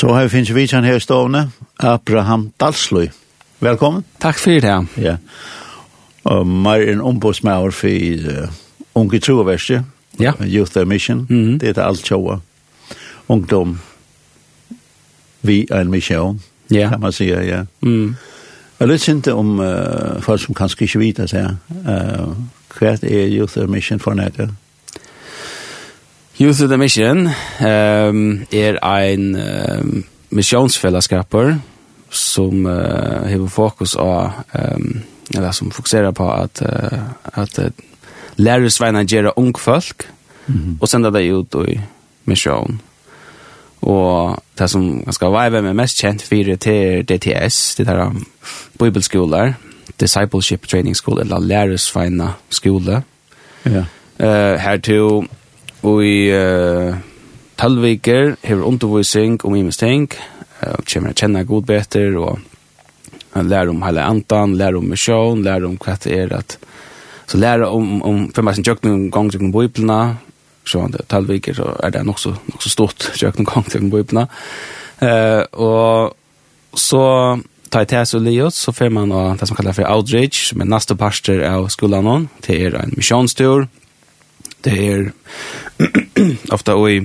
Så har vi finnes vi kjenn her stående, Abraham Dalsløy. Velkommen. Takk for det. Ja. Og mer en ombudsmauer for uh, unge troverste, ja. Youth Mission, mm -hmm. det er alt sjåa. Ungdom, vi er en mission, ja. kan man sige, ja. Mm. Jeg lytter ikke om uh, folk som kanskje ikke vet det, ja. uh, hva er Youth Mission for nægget? Youth of the Mission um, er ein um, missionsfellesskaper som uh, har fokus av um, eller som fokuserar på att uh, att uh, lära svina ung folk mm -hmm. och sända det ut i mission. Och det som ganska vibe med mest kjent för det DTS, det där bibelskoler, discipleship training school eller lærersveina skole. skola. Ja. Eh uh, här till Og i uh, talviker hever undervisning om imesting, uh, kommer å kjenne god beter, og uh, lærer om hele antan, lærer om misjon, lærer om hva det er at Så læra om, om for meg som kjøkken om gang til bøyplene, så han det talviker, så er det nok så, nok så stort kjøkken om gang til bøyplene. Eh, og så tar jeg til så livet, så får man det som kallar for outreach, som er neste parster av skolan, det er en missionstur. Det er ofta i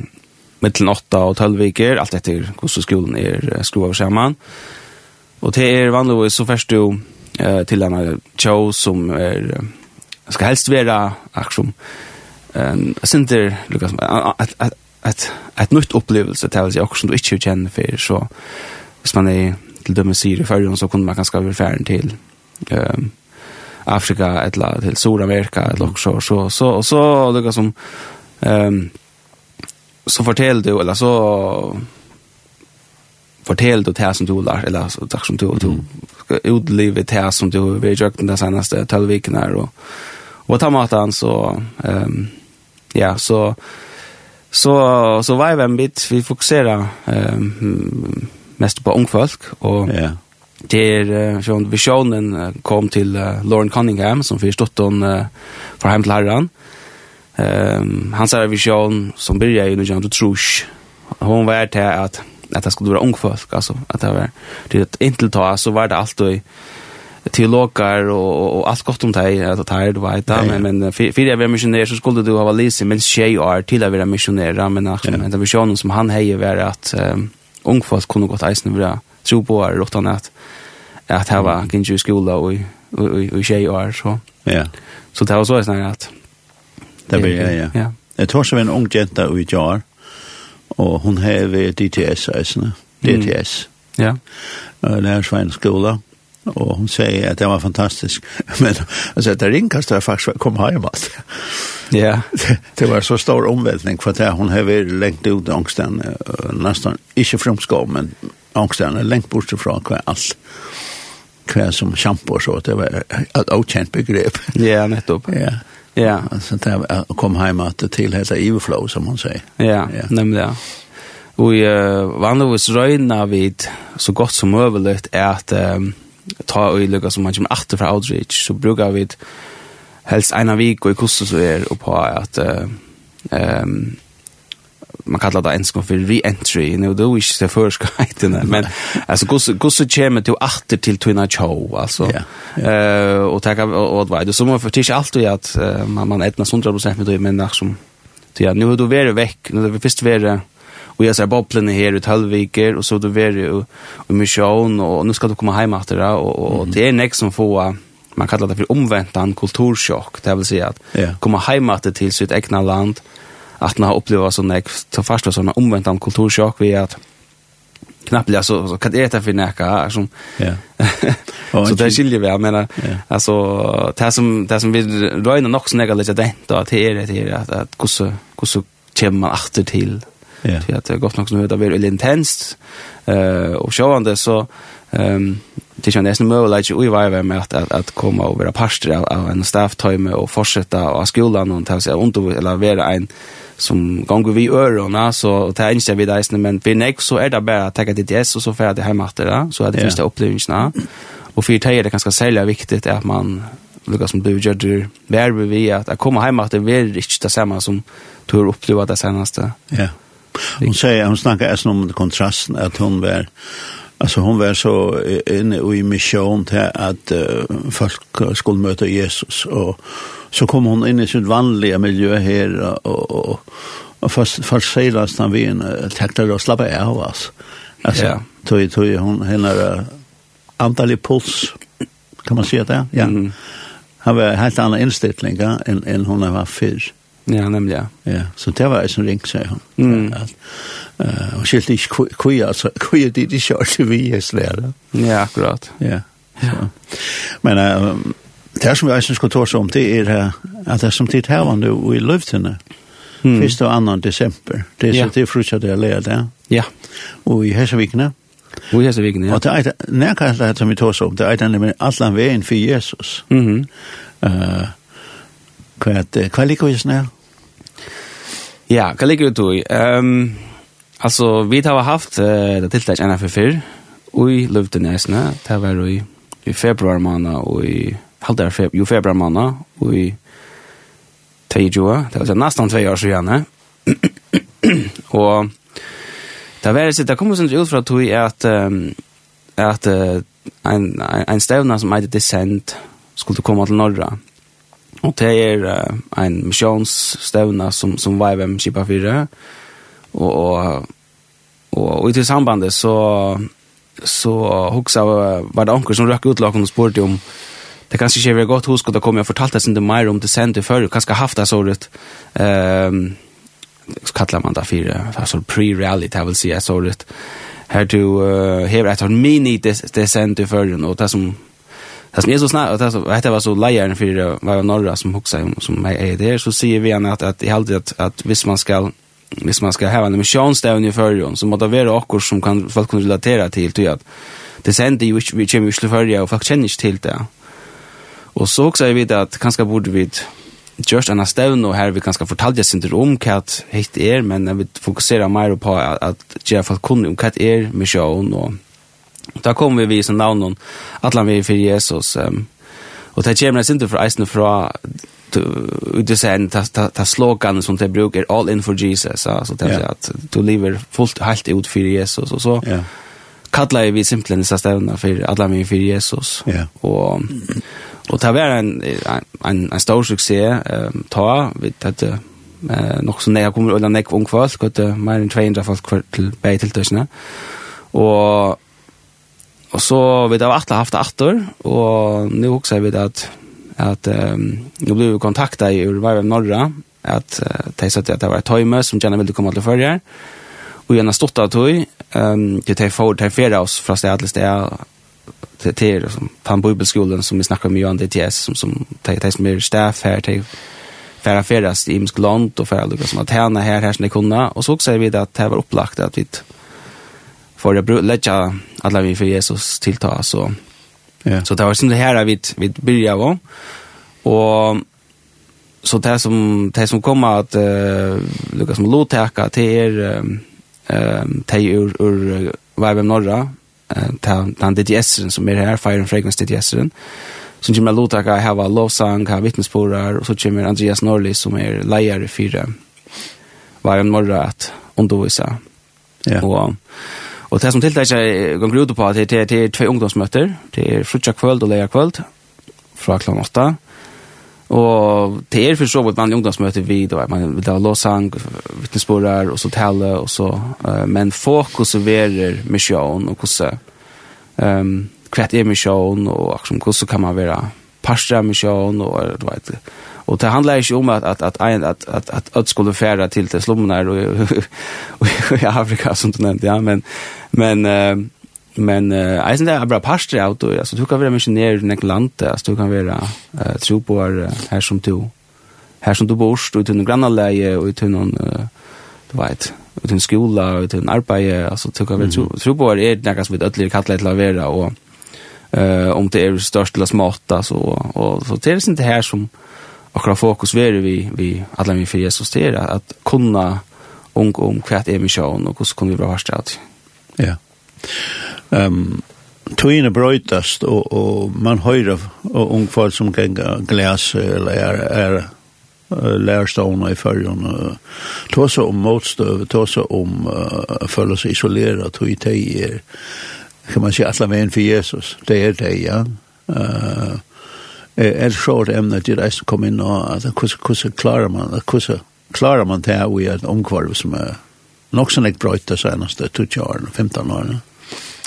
mittlen 8 og 12 viker, alt etter hvordan skolen er skruet over sammen. Og det er vanligvis så først du eh, til denne tjå som er, skal helst være akkurat um, synder, Lukas, at, at, at, et nytt opplevelse til å si akkurat som du ikke kjenner for, så hvis man er til dømme sier i førjen, så kunne man kanskje være ferdig til um, Afrika eller till Sydamerika eller också så så så det som ehm så fortell du eller så fortell du det som du lär eller så det som du du ska utleva det som du har gjort den senaste 12 veckorna och och ta matan så ehm ja så så så var vi en bit vi fokuserar ehm mest på ung folk och ja der från visionen kom till uh, Lauren Cunningham som förstått hon uh, för hem till herran. Ehm um, hans er vision som började i när du. Hon var till att at det skulle vara ung folk alltså att det var det ett intelta så var det allt och teologer och og og alt godt om dig att ta det var det men men för jeg var missionär så skulle du ha lise men tjej är till att være missionær men att men visionen som han heier var att um, ung folk kunde gått isen vara tro på er utan att at ha var kan i skola och og, och tjej år så. Ja. Så det var så snarare at det blir ja. Ja. Det tar sig en ung jenta i jar och hon har DTS alltså. DTS. Ja. Eh skola och hon säger att det var fantastiskt men alltså det ringkast var faktisk kom hjem alltså. Ja. Det var så stor omveltning for det hon har varit längt ut angsten nästan inte från men angstene, lengt bort fra hva alt hva som shampoo så, det var et avkjent begrep. Ja, nettopp. Ja. Ja. Så det kom hjem at det tilheter overflow, som man sier. Ja, ja. nemlig, ja. Og uh, vanligvis røyna vid så godt som øveløyt er at um, ta øyeløyga som man kommer atter fra outreach, så brukar vi helst ena vik og i kostet så er og på at uh, um, man kallar det enskon för re-entry, nu då är det förskajten, men alltså går så kommer till åter till Twina Chow alltså. Eh och ta och vad det så för förtisch allt och att man man etna 100% med det men när som ja nu då vara veck, nu det först vara och jag ser bobblen här ut halvviker och så då vara och mission och nu ska du komma hem efter det och och det är näck som får man kallar det för omväntan kulturschock det vill säga att komma hem efter till sitt egna land att när uppleva sån där ta fasta såna omvända kulturschock vi att knappt så så, så kan det ta för näka som ja så det skiljer vi jag menar yeah. alltså det som det som vi röna nog så negativt att det då att det är det att att hur så hur så kommer man åter till Ja. Det har gått nok som nu det blir intenst. uh, og sjåande så um, det känns mulig ikke ui vi med at, at, at komme og være parster av av en stafftime och fortsätta och skolan och ta sig under eller være en som gånger vi örona så tar inte vi där men vi näck så är det bara att ta det DS och så för det hem efter det så är det första upplevelserna och för det är det ganska sälja viktigt att man lukas som du gör du vär vi att att komma hem det är riktigt det samma som tur uppleva det senaste ja hon säger hon snackar om kontrasten att hon var Alltså hon var så inne i mission till att uh, folk skulle möta Jesus och så kom hon in i sitt vanliga miljö här och, och, och först, först seglades han vi en täckte och slappa av oss. Alltså, ja. tog, tog hon henne antal puls, kan man säga det? Ja. Mm. Han var helt annan inställning än, än hon var förr. Ja, nemlig, ja. ja. Så det var jeg som ringte, sier han. Mm. At, uh, og skilte ikke kvi, altså, kvi er det de kjørte vi i slære. Ja, akkurat. Ja. ja. Men uh, det som jeg synes skal ta seg om, det er uh, at det er som tid her var nå i løftene, mm. 1. og 2. desember. Det er så det er frutja det er leder det. Ja. Og i Hessevikene. Og i Hessevikene, ja. Og det er nærkast det som vi tar seg om, det er nemlig alle veien for Jesus. Mm -hmm. uh, hva, hva liker vi snart? Ja, hva ligger du i? Um, altså, vi har haft uh, det tiltak enn for fyr, og i Løvdenesene, det var i, i februar måned, og i halvdær feb, jo februar måned, og i 22, det var nesten tve år siden, og det var det, det kom sånn ut fra tog at, um, at uh, en, en stevne som heter Descent skulle komme til Norra, Og det er uh, en misjonsstevne som, som YVM Kipa 4. Og, og, og, og i til sambandet så, så hoksa var det anker som røkket utlaken og spurte om det kanskje ikke var godt husk, og da kom jeg og fortalte sin det mer om det sendte før, og kanskje haft det såret. Um, så kallar man det fire, altså pre-reality, jeg vil si, såret. Her du uh, hever et mini-descent i førjen, og det som Det är så snart att det var så lejaren för det var norra som huxar om som är det så ser vi att att i allt att att visst man ska visst man ska ha en missionsstävning i förrjon så måste det vara akor som kan folk kan relatera till till att det sänder ju vi kommer ju förrja och folk känner inte till det. Och så också vi det att kanske borde vi just en stävn och här vi kanske fortalja sin om kat hit är men vi fokuserar mer på att ge folk kunde om kat är mission och Da kommer vi vid som navn, atlan vi for Jesus. Um, og det kommer nesten ikke fra eisen fra du sen ta ta, ta slogan som det brukar all in for Jesus alltså det yeah. att du lever fullt helt ut för Jesus och så yeah. kallar vi simpelthen dessa stävna för alla min för Jesus yeah. och och ta vara en en en stor succé ehm ta vi det eh nog så nära kommer eller näck ung folk gott mer än 200 folk till bäteltösna och Og så vet jeg at jeg har haft det atter, og nå også jeg at at um, jeg ble kontaktet i Urvarve Norra, at uh, de sa at det var et tøyme som gjerne ville komme til førre. Og gjerne stått av tøy, um, til de får til ferie oss fra sted til sted, til til som på bibelskolen som vi snackar om Johan DTS som som tar tar som är staff här till färra färdas i Imsk land och färra Lucas som att här här de kunna och så också vi att det var upplagt att vi för att lägga alla vi för Jesus tillta så Ja. så det var som det här vi vi börjar va och så det som det som kommer att uh, Lucas som täcka till er ehm till ur ur Vibem Norra eh den DTS som är här Fire and Fragrance DTS som kommer Lota att ha lovsång, ha vittnesbörd och så kommer Andreas Norli som är lejare för Vibe Norra att undervisa. Ja. Och Og det som tiltak seg ganger ut på, det er, det er tve ungdomsmøter, det er frutja kvöld og leia kvöld, fra kl. 8. Og det er for så vidt vanlig ungdomsmøter vi, da man vil ha låsang, vittnesporer, og så tale, og så, uh, men fokus verer misjon, og hvordan, um, hva er misjon, og hvordan kan man være parstra mission och du vet. Och det handlar ju om att att att en att att att att skulle färra till till slummarna i Afrika sånt nämnde ja men men eh, men eh eisen där bara pastor out då alltså du kan vara missionär i ett land alltså du kan vara eh, tro på här som du här som du bor och i din grannläge och i din du vet i din skola och i din arbete alltså du kan vara tro på är något som vi ödligt kallar till att vara och eh om det är störst eller smarta så och så det inte här som akkurat fokus är vi vi alla vi för Jesus det är att kunna ung om kvärt är mission och hur ska vi bra värsta att ja ehm Tøyne brøytast, och och man høyre ung folk som kan glas eller är er lärstående i färgen. Ta sig om motstøv, ta sig om uh, føle sig isolera, tog i teier kan man säga alla vägen för Jesus. Det är det, ja. Uh, er så det emnet til reisen kom inn, og hvordan klarer man, hvordan klarer man det i et omkvarv som er nok så nekk brøyt det seneste 20 år, 15 år.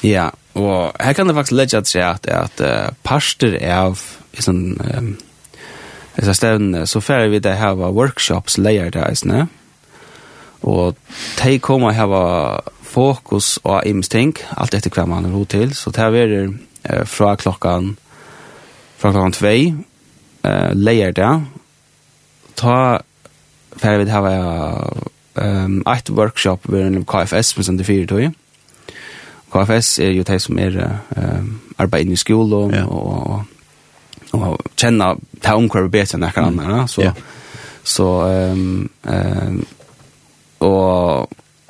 Ja, og her kan det faktisk legge at seg at, at uh, parster av i sånn um, så stevne, så færre vi det her var workshops leier det eisne, og de kommer her var fokus og imsting, alt etter hva man har ro til. Så det er eh, fra klokkan fra klokkan 2 eh, leier det. Ta fer vi hava um, et workshop ved en KFS men som det fyrer tog. KFS er jo de som er eh, arbeid i skolen ja. og, og, og, og kjenne ta omkvar bedre enn noen mm. andre. Så, ja. så um, um, og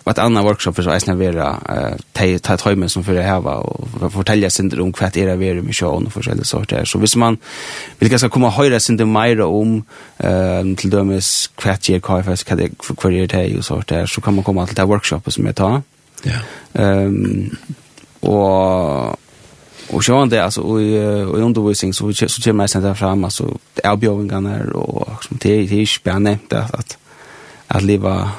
Og et annet workshop for så eisne vera uh, ta et høymen som fyrir heva og fortelja synder om hva er vera mykje og noen forskjellige sorter. Så hvis man vil komma komme høyre det meira om uh, til dømes hva er KFS, hva er hva er det og sorter, så kan man komme til det workshopet som jeg tar. Ja. ehm och och så han det alltså och och undervisning så så kommer jag sen där fram alltså erbjudningarna och som det det är spännande att att leva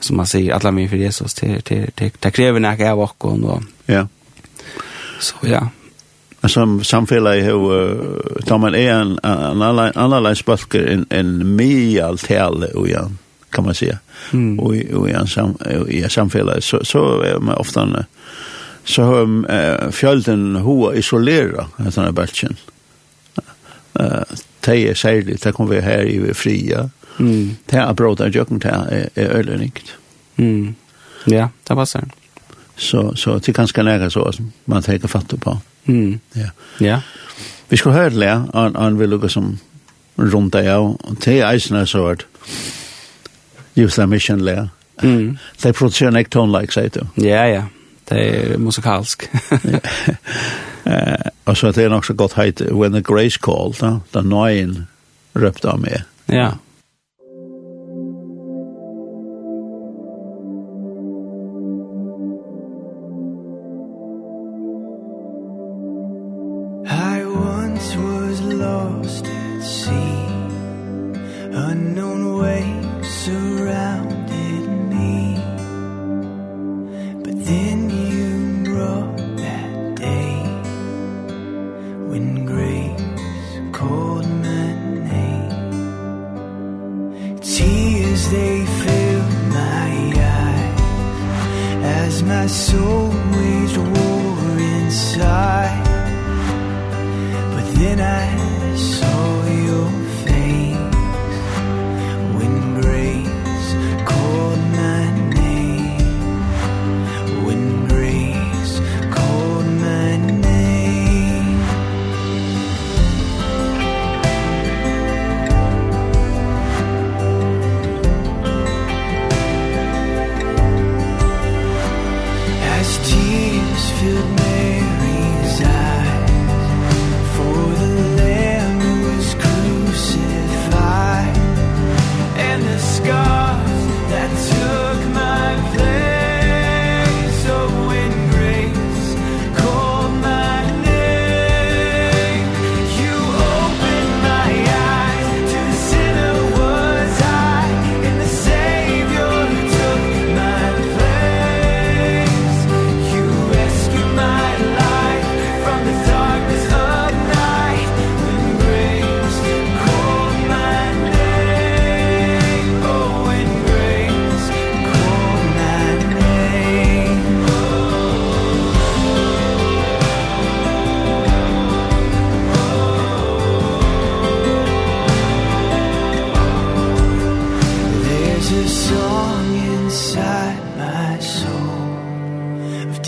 som man säger alla min för Jesus till till till det kräver några av och och ja så ja som samfella i hur tar man är en annan annan spalker en en mial tal och ja kan man säga mm. och och i sam i samfella så så är man ofta så har äh, fjällen hoa isolera den här balken. Eh, äh, det är särskilt, det kommer vi här i fria. Mm. Det er bra av jøkken kan er, er øyelig. Mm. Ja, det var Så, så det kan ganske nære så, som man tar fatt på. Mm. Ja. ja. Vi skulle høre det, han, han vil lukke som rundt deg og det er så hørt. Just den mission there. Mm. Det produserer en tone like, sier du. Ja, ja. Det er musikalsk. Og så det er nok så godt heit, When the Grace Call, da, da nøyen røpte av meg. Ja. Yeah.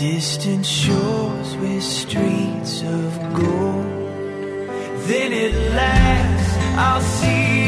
distant shores with streets of gold. Then at last I'll see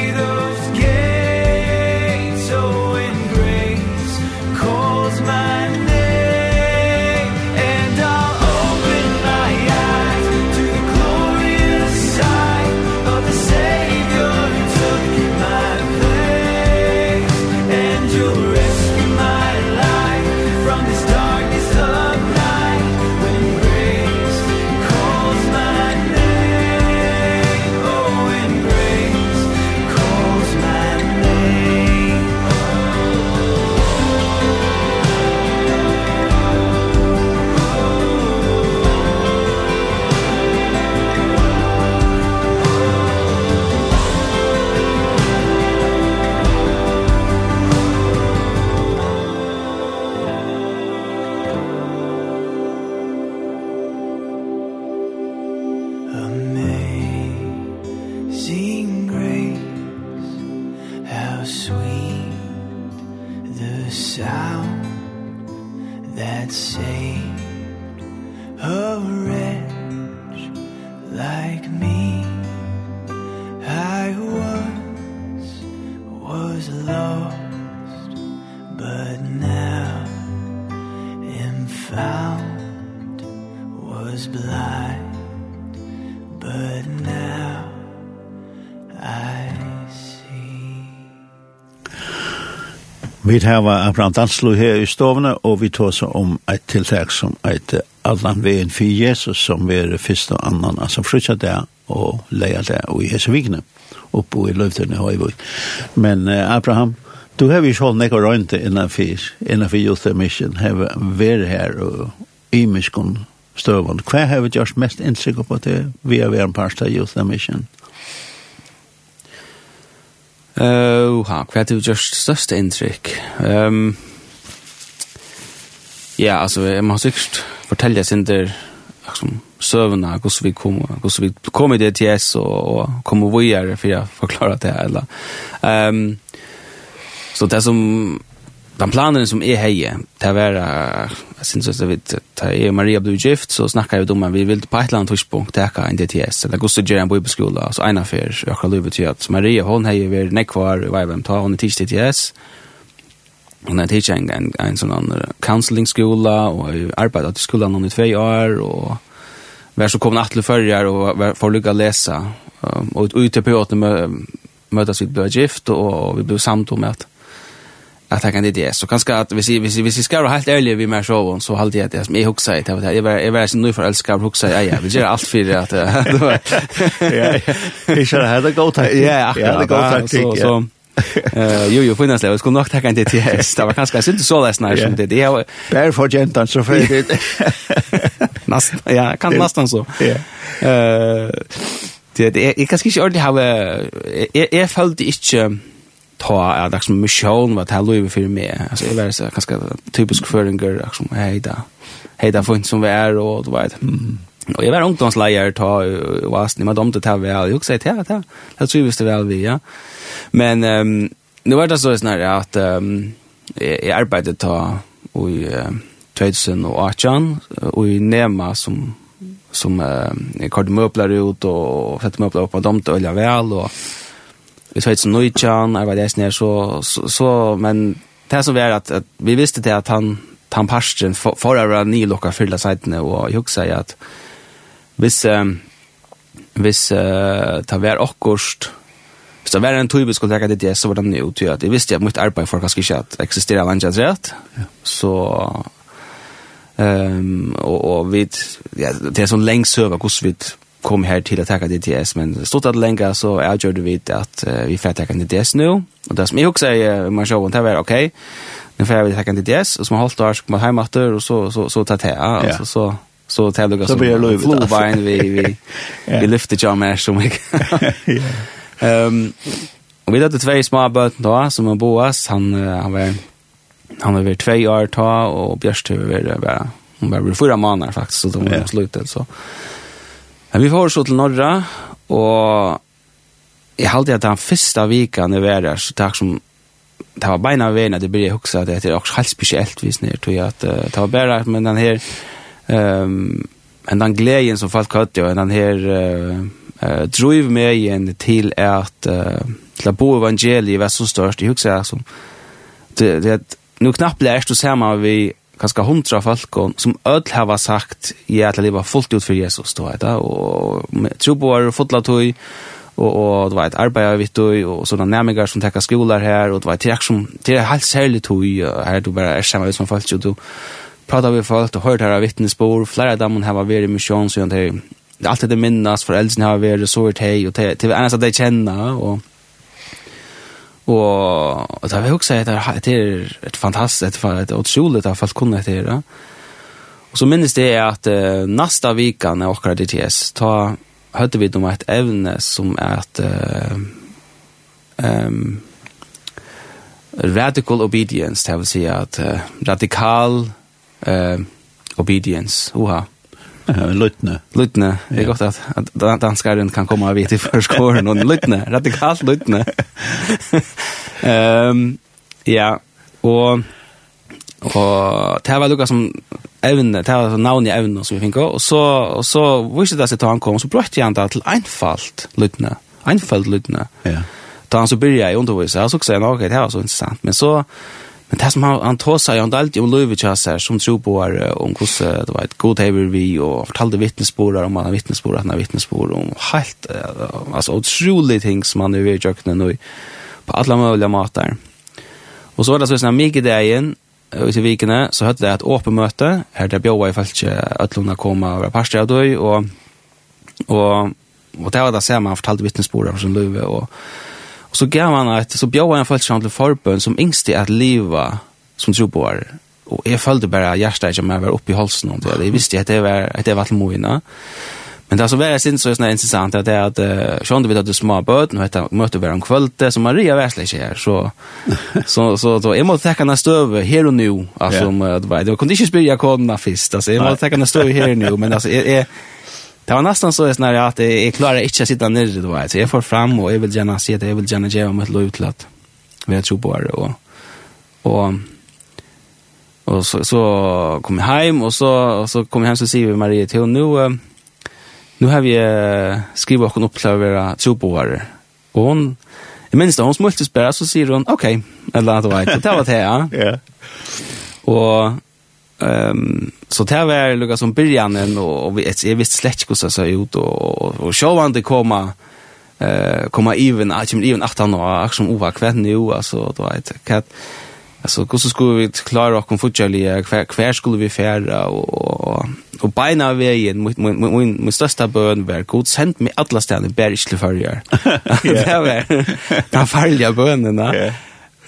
vi har Abraham Danslo her i stovene, og vi tar oss om et tiltak som heter Allan Veien for Jesus, som er først og annan, altså flyttet der og leia der og i Hesevikene, oppe i løftene i Høyvøy. Men uh, Abraham, du har jo sjål nekker røynte innanfor, innanfor Youth Mission, har vært her og i Miskon støvende. Hva har vi gjort mest innsikker på det? Vi har vært en parst av Youth Mission. Ja. Uh, ha, hva er det just største inntrykk? Um, ja, altså, jeg må sikkert fortelle sin der liksom, søvnene, hvordan vi kom, hvordan vi kom i DTS og, og kom og vågjere for jeg forklarer det, eller. Um, så det som de planerna som är heje, det var jag syns att vet jeg og Maria blir gift så snackar vi om at vi vill på et eller annet tidspunkt täcka en DTS eller gå så gärna på skola så en affär jag akkurat lova til at Maria hon hejer vi nekvar, kvar vad vem hun er tids DTS hun er tids en en, en sån counseling skola och arbetat i noen i två år och vär så kom att förra och får lycka läsa och ute på åt mötas vi blev gift och vi blev samtal med att att han kan det det så kanske att vi ser vi ser vi ska vara helt ärliga vi mer showen så håller jag det som jag huxar det var jag var jag var så nu för älskar huxar ja ja vi gör allt för att ja jag ska ha det gott ja ja det gott taktik så Eh jo jo finnas det. Jag skulle nog tacka inte till häst. Det var kanske inte så läs när som det. Det är där för gentan så för det. Nästan ja, kan nästan så. Ja. Eh det är kanske inte ordentligt har jag jag följde inte ta ja, som mission vad det här lever för mig. Alltså det var så ganska typisk föringer liksom hej där. Hej där fint som vi är och du vet. Mm. Och jag var ungdomsleier ta och asni med dem det här väl. Jag säger det här. Det tror visst väl vi ja. Men ehm nu var det så snarare att ehm jag arbetade ta och Tøysen 2018, og i Nema som, som eh, kardemøpler ut og fettemøpler opp, og de til Ølja Vel, og vi så ett nöjtjan, jag var där snär så, så, så, men det som er at, at vi visste det at han, han parsten förra var ni lockar fylla og jeg jag säger at hvis, um, hvis uh, det var akkurat, hvis det var en tog vi skulle det det, så var det nye till at jeg visste at mitt arbeid for kanskje ikke at eksisterer landet rett, ja. så Ehm um, och och vi ja, det är så länge söva hur vi kom her til å takke DTS, men stort at lenge så jeg gjør det vidt at uh, vi får takke DTS nå. Og det som jeg også sier, man ser det var ok, nu får vi takke DTS, og som har holdt år, så kommer jeg hjemme etter, og så, så, så tar jeg her, og så, så så tar det som flowbein, vi, vi, vi lyfter ikke mer som jeg. um, og vi hadde tve små bøten da, som er Boas, han, han var han var tve år ta, og Bjørstøv var, var, var, var fyra måneder faktisk, så det var yeah. slutet, så Men vi får så til Norra, og jeg halte at den første vikan jeg var der, så takk som det var beina av veien at jeg ble at det er også helt spesielt vis nere, tror jeg at det var bare, men den her um, men den gleden som folk hadde, og den her uh, uh, driv meg igjen til at uh, til å bo evangeliet var så størst, jeg huksa som det, det, nu knappt du ser samma vi kanskje hundra folk som öll hava sagt ja til å leve fullt ut for Jesus då vet och tro på var fotla tog och og du vet arbeta vitt och och såna som täcker skolor här och du vet det som det er helt særlig tog här du bara är sammen som folk du pratar vi folk och her av vittnesbörd flera av dem har varit mission så jag det alltid det minnas för äldre har vært, så vart hej och till annars att de kjenner, och Och da jag vill också säga att det är ett fantastiskt et, et otroligt att folk kunde det där. Och så minnes det at att uh, nästa vecka när akkurat i TS da hørte vi om ett evne som är att ehm um, radical obedience, det vill säga att uh, radikal uh, obedience, oha. Lutne. Lutne. Det är gott att att danskar kan kan komma vet i förskåren och Lutne, radikalt Lutne. Ehm ja, och og det var lukka som evne, det var navn i evne som vi finko, og så, og så visste det seg til han kom, så brøtte han det til einfalt lydne, einfalt lydne. Ja. Da han så byrja i undervisa, og så sa han, ok, det var så interessant, men så, Men det som han, han tog seg, han talte om Louis Kjasser, som tro på er, om hvordan det var et god hever vi, og fortalte vittnesborer om han har vittnesborer, han har vittnesborer om helt, altså utrolig ting som han er ved i kjøkkenet nå, på alle mulige måter. Og så var det sånn, mye det igjen, ut i vikene, så hørte det et åpen møte, her der bjøva i felt ikke at Lona kom og var parstret og døy, og, og, og det var det samme, han fortalte vittnesborer for sin Louis, og Og så gav han et, så bjør han folk til forbøn som yngst i at liva som tro på her. Og jeg følte bare hjertet ikke om jeg var oppe i halsen om det. Jeg visste at det var, at det var til moina. Men det er så veldig sin så er det interessant at det er at uh, sånn du vet at du små bød, nå heter møte hver om kvølte, så Maria var ikke her, så, så, så, så jeg måtte tekke henne støve her og nå. altså, yeah. om, det var, det var, kunne ikke spyrja kodene først, altså, jeg måtte tekke henne støve her og nå. men altså, jeg, jeg, Det var nästan så snarare att jag klarar inte att sitta ner det var. Så jag får fram och jag vill gärna se det, jag vill gärna ge mig ett lov till att vi tror på det. Och, och, och så, så kom jag hem och så, och så kom jag hem så säger vi Maria till nu, nu har vi skrivit och upp till att vara tro på det. Och hon, i minst hon smultes bara så säger hon okej, okay. eller att det var det. Det var det, ja. Och Ehm så det var Lucas som början och, och jag visste slett inte hur så såg ut och, och, show han det komma eh komma even att jag even åtta år och som ova kvätt nu alltså då vet kat alltså hur så skulle vi klara och komfortjärliga kvar kvar skulle vi färra och och beina vägen mot mot mot mot största bön var god sent med alla städer bergsle förjar. Det var. Ta fallja bönen där.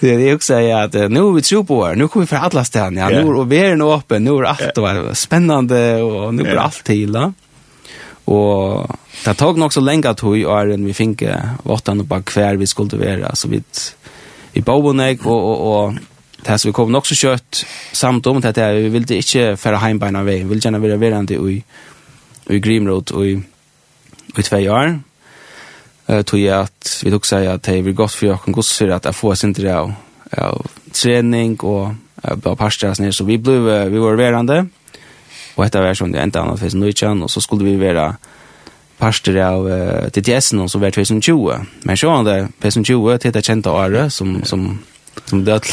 Det är också att nu är vi tro på er. Nu kommer vi för alla ställen. Ja. Nu är nu öppen. Nu är allt yeah. spännande och nu blir allt till. Ja. Och det tog nog så länge att vi är en vi fick åttan och bara kvar vi skulle vara. Så vi i Bobonäck och, och, och det här så vi kom också kött samt om det här. Vi ville inte föra hembena vägen. Vi ville gärna vara verande i, i Grimrod och i, i två år eh tog jag att vi tog säga att hej vi gott för jag kan gå så att jag får sin till av av träning och bara pastas ner så vi blev vi var verande och detta var som det inte annat finns nu igen och så skulle vi vara pastor av uh, TTS och så var 2020 men så hade 2020 till det kända året som som som död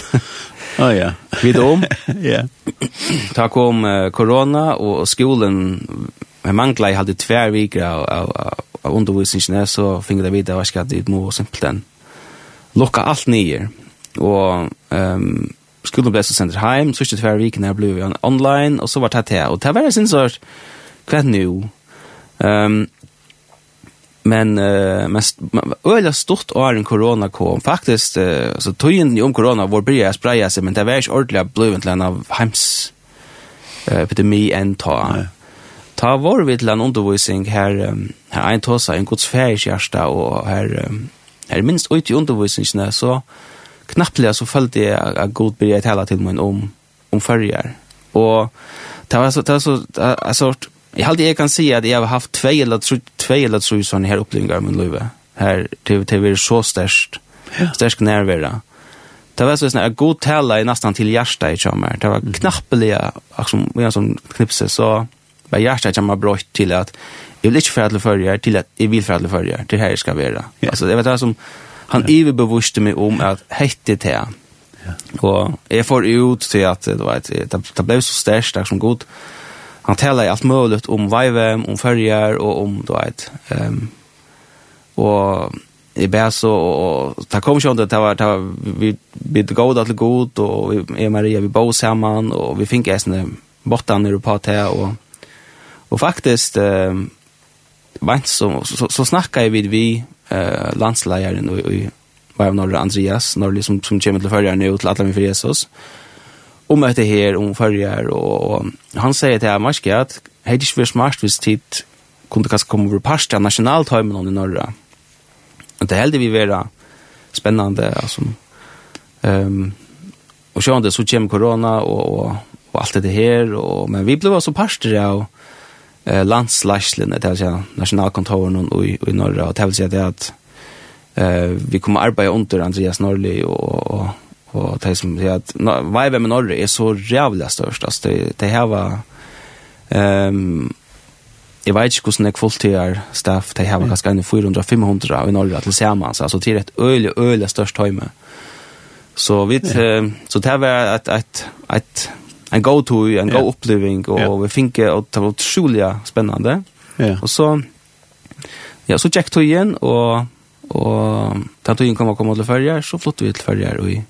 Ja ja. Vi dom. Ja. Ta kom corona och skolan med mangla hade två veckor av av undervisningene, så finner jeg videre, jeg at jeg må simpelthen lukka alt nye. Og um, skolen ble så sendt hjem, så ikke tver vikene jeg ble online, og så var det til. Og det var jeg synes at hva nu? Um, men uh, men øyla stort år en korona kom faktisk uh, så tog om korona corona bryr jeg spraya seg men det var ju ordentligt blivit en av heims uh, epidemi enn ta. Nej ta var vi til en undervisning her, um, her ein tåsa, en gods færiskjærsta, og her, um, her minst ut i undervisningene, så knapplega så følte jeg at god byrja tala til meg om, om fyrjar. Og det var så, det var så, det sort, jeg halte jeg kan si at jeg har haft tvei eller tru, tvei eller tru sånne her opplevingar i min løyve, her til, til vi er så størst, størst nærværa. Det var så sånn at god tala er nesten til hjersta i kjammer, det var knapplega, akkurat som knipse, så, Men hjärtat kan man brått till att jag vill inte för att följa till att jag vill för att följa till här ska vara. Ja. Alltså det var det som han ja. överbevusste mig om att hette det här. Ja. Och jag får ut till att det, var ett, det, det blev så stärkt, det som god. Han talar allt möjligt om vajvem, om förrjär och om då ett Um, och i så och ta kom ju det var, det var vi vi det goda till god och vi är Maria vi bor samman och vi fick äsna borta i på det och Og faktiskt eh vant så så, så snackar vid vi eh landsleieren och och var av några Andreas när liksom som kommer till førjeren nå til Atlamin for för Jesus. Om att det här om og, och han säger till Amask att hei det vært smart hvis tid kunne kanskje komme over parst av nasjonaltøymen i Norge. Og det heldig vi være spännande alltså ehm um, och så det så kommer corona och och og allt det här och men vi blev så pastor av och eh landslaslen det alltså nationalkontoren och i i norra och det vill säga det att eh vi kommer arbeta under Andreas Norli och och och det som säger att vad är med norra är så jävla störst alltså det det här var ehm Jeg vet ikke hvordan jeg kvoldtider staff, de har ganske enn 400-500 i Norge til sammen, altså til et øyelig, øyelig størst høyme. Så vi, så det var et, et, et, en go to en yeah. go uppleving och yeah. vi fick att det var otroligt spännande. Yeah. Och så ja, så checkade vi igen och och tatuin kommer komma till färjar så flyttade vi till färjar och i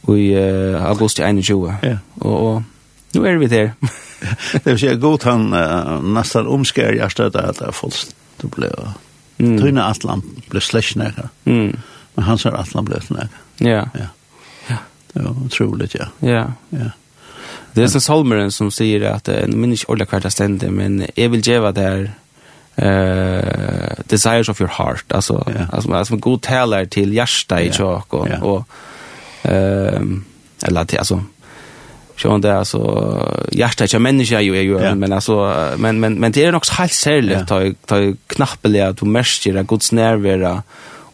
och i uh, augusti 21. Ja. Yeah. Och, och nu är vi där. det vill säga god han uh, nästan omskär jag stötte att det är fullst det blev mm. Tryna Atlan blev släcknäka. Mm. Men hans sa Atlan blev släcknäka. Ja. Ja. Det var otroligt, ja. Ja. ja. Det är så salmeren som säger att, det minns inte ordentligt kvart ständigt, men jag vill geva det här uh, desires of your heart. Alltså, ja. alltså, alltså en god talar till hjärsta i tjock. Och, ja. och, um, eller till, alltså, Sjón det alltså hjärta är människa ju är ju men alltså men men men det är nog helt särligt yeah. ta ta knappeliga att du märker att Guds närvaro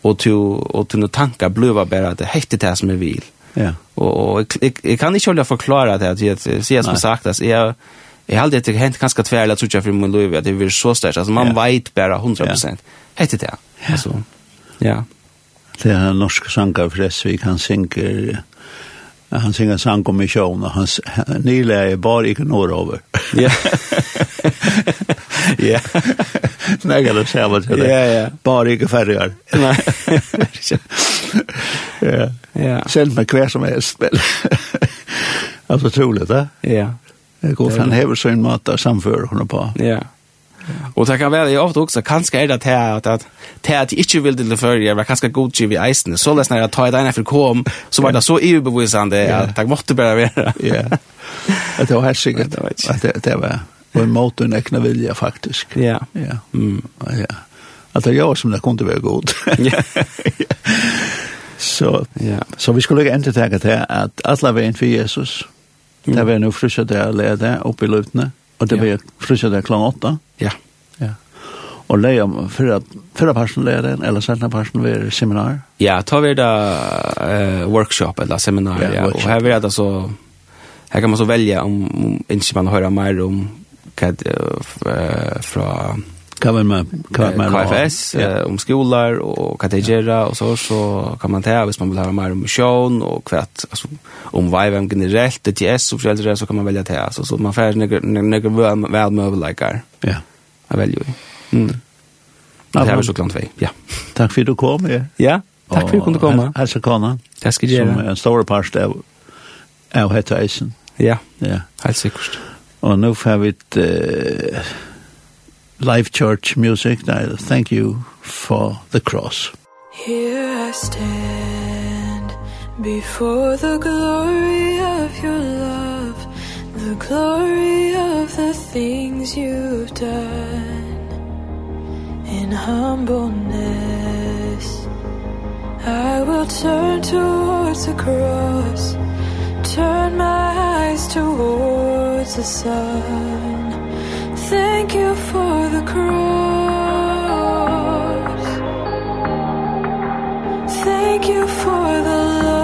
och till och till tankar bluva bara det heter det som är vil. Ja. Och och jag kan inte hålla förklara det at jag ser som sagt att jag Jag hade det hent ganske tvær eller tror jag för min Louis at det blir så starkt alltså man ja. vet bara 100%. Hette det. altså, Ja. Det är norska sankar förresten vi kan synka han synger sang om mission och hans nyla är bara i norr över. Ja. Ja. Nej, det ser vad det. Ja, ja. Bara i färjar. Nej. Ja. Ja. Sen med kvar som helst. Alltså troligt, va? Ja. Det går fan häver så en mat där samför hon på. Ja. Og det kan være, jeg ofte også, kanskje er det til at, at, til at jeg ikke vil til det før, jeg var kanskje godgiv i eisen, så lest når jeg tar i deg for kom, så var det så EU-bevisende at jeg måtte bare være. Ja, det var helt sikkert, at det, det var på en måte en ekne vilja faktisk. Ja. Ja. Mm. ja. Att det gjør som det kunde vara god. Ja. så, ja. så vi skulle ikke tänka tenke att alla alle veien for Jesus, det var nu frysje där leda upp opp i løpene, Og det ble fryset där klang åtta? Ja. Ja. Og leia för att parsen leia den, eller senere parsen ved seminar? Ja, ta vi da uh, workshop eller seminar, ja. ja. Og her vil det så, her kan man så velge om, om ikke man hører mer om hva uh, fra kan man med kan man KFS ja. eh, om skolor och kategera och så så kan man ta hvis man vill ha mer om motion och kvätt alltså om viben generellt det är och så kan man välja det alltså så man får några några väl med likar. Ja. Jag väljer. Mm. Det här var så klart vi. Ja. Tack för att du kom. Ja. ja. Tack för att du kunde komma. Alltså komma. Det ska du göra. Som en stor part av av hetaisen. Ja. Ja. Helt säkert. Och nu får vi ett live church music. I thank you for the cross. Here I stand before the glory of your love, the glory of the things you've done. In humbleness, I will turn towards the cross, turn my eyes towards the sun thank you for the cross. Thank you for the love.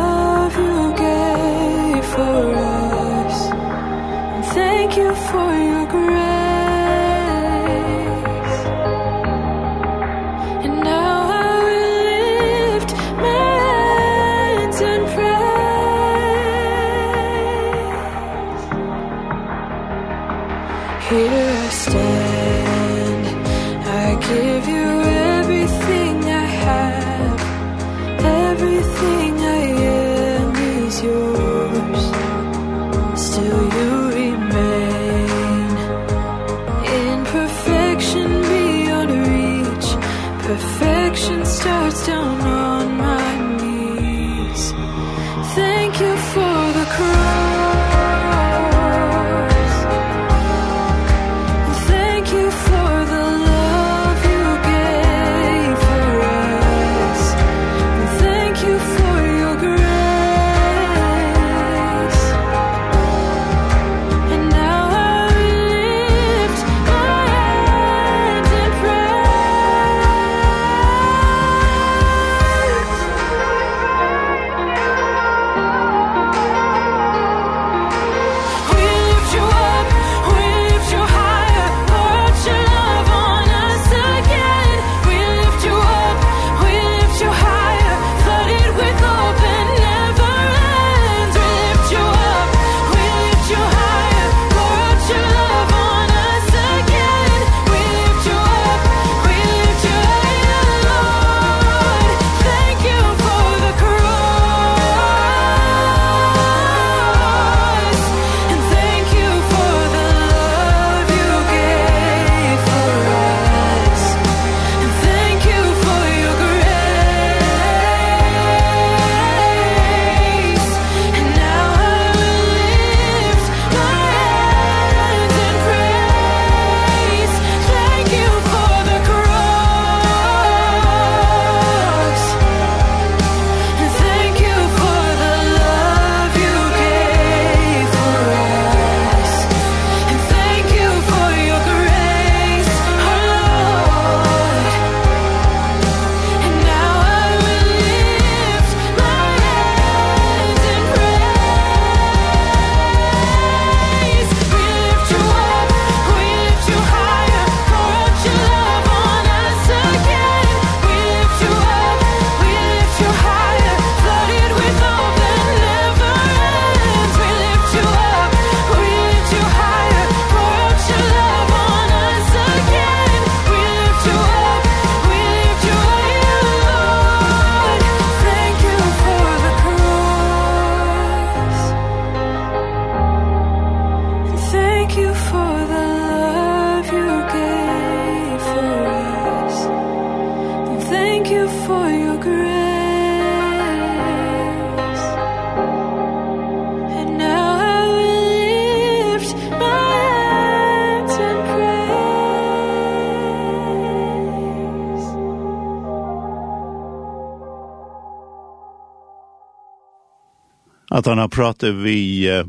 At han har pratet vi uh,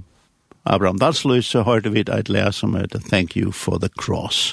Abraham Dalsløy, så hørte vi et lær som heter Thank You for the Cross.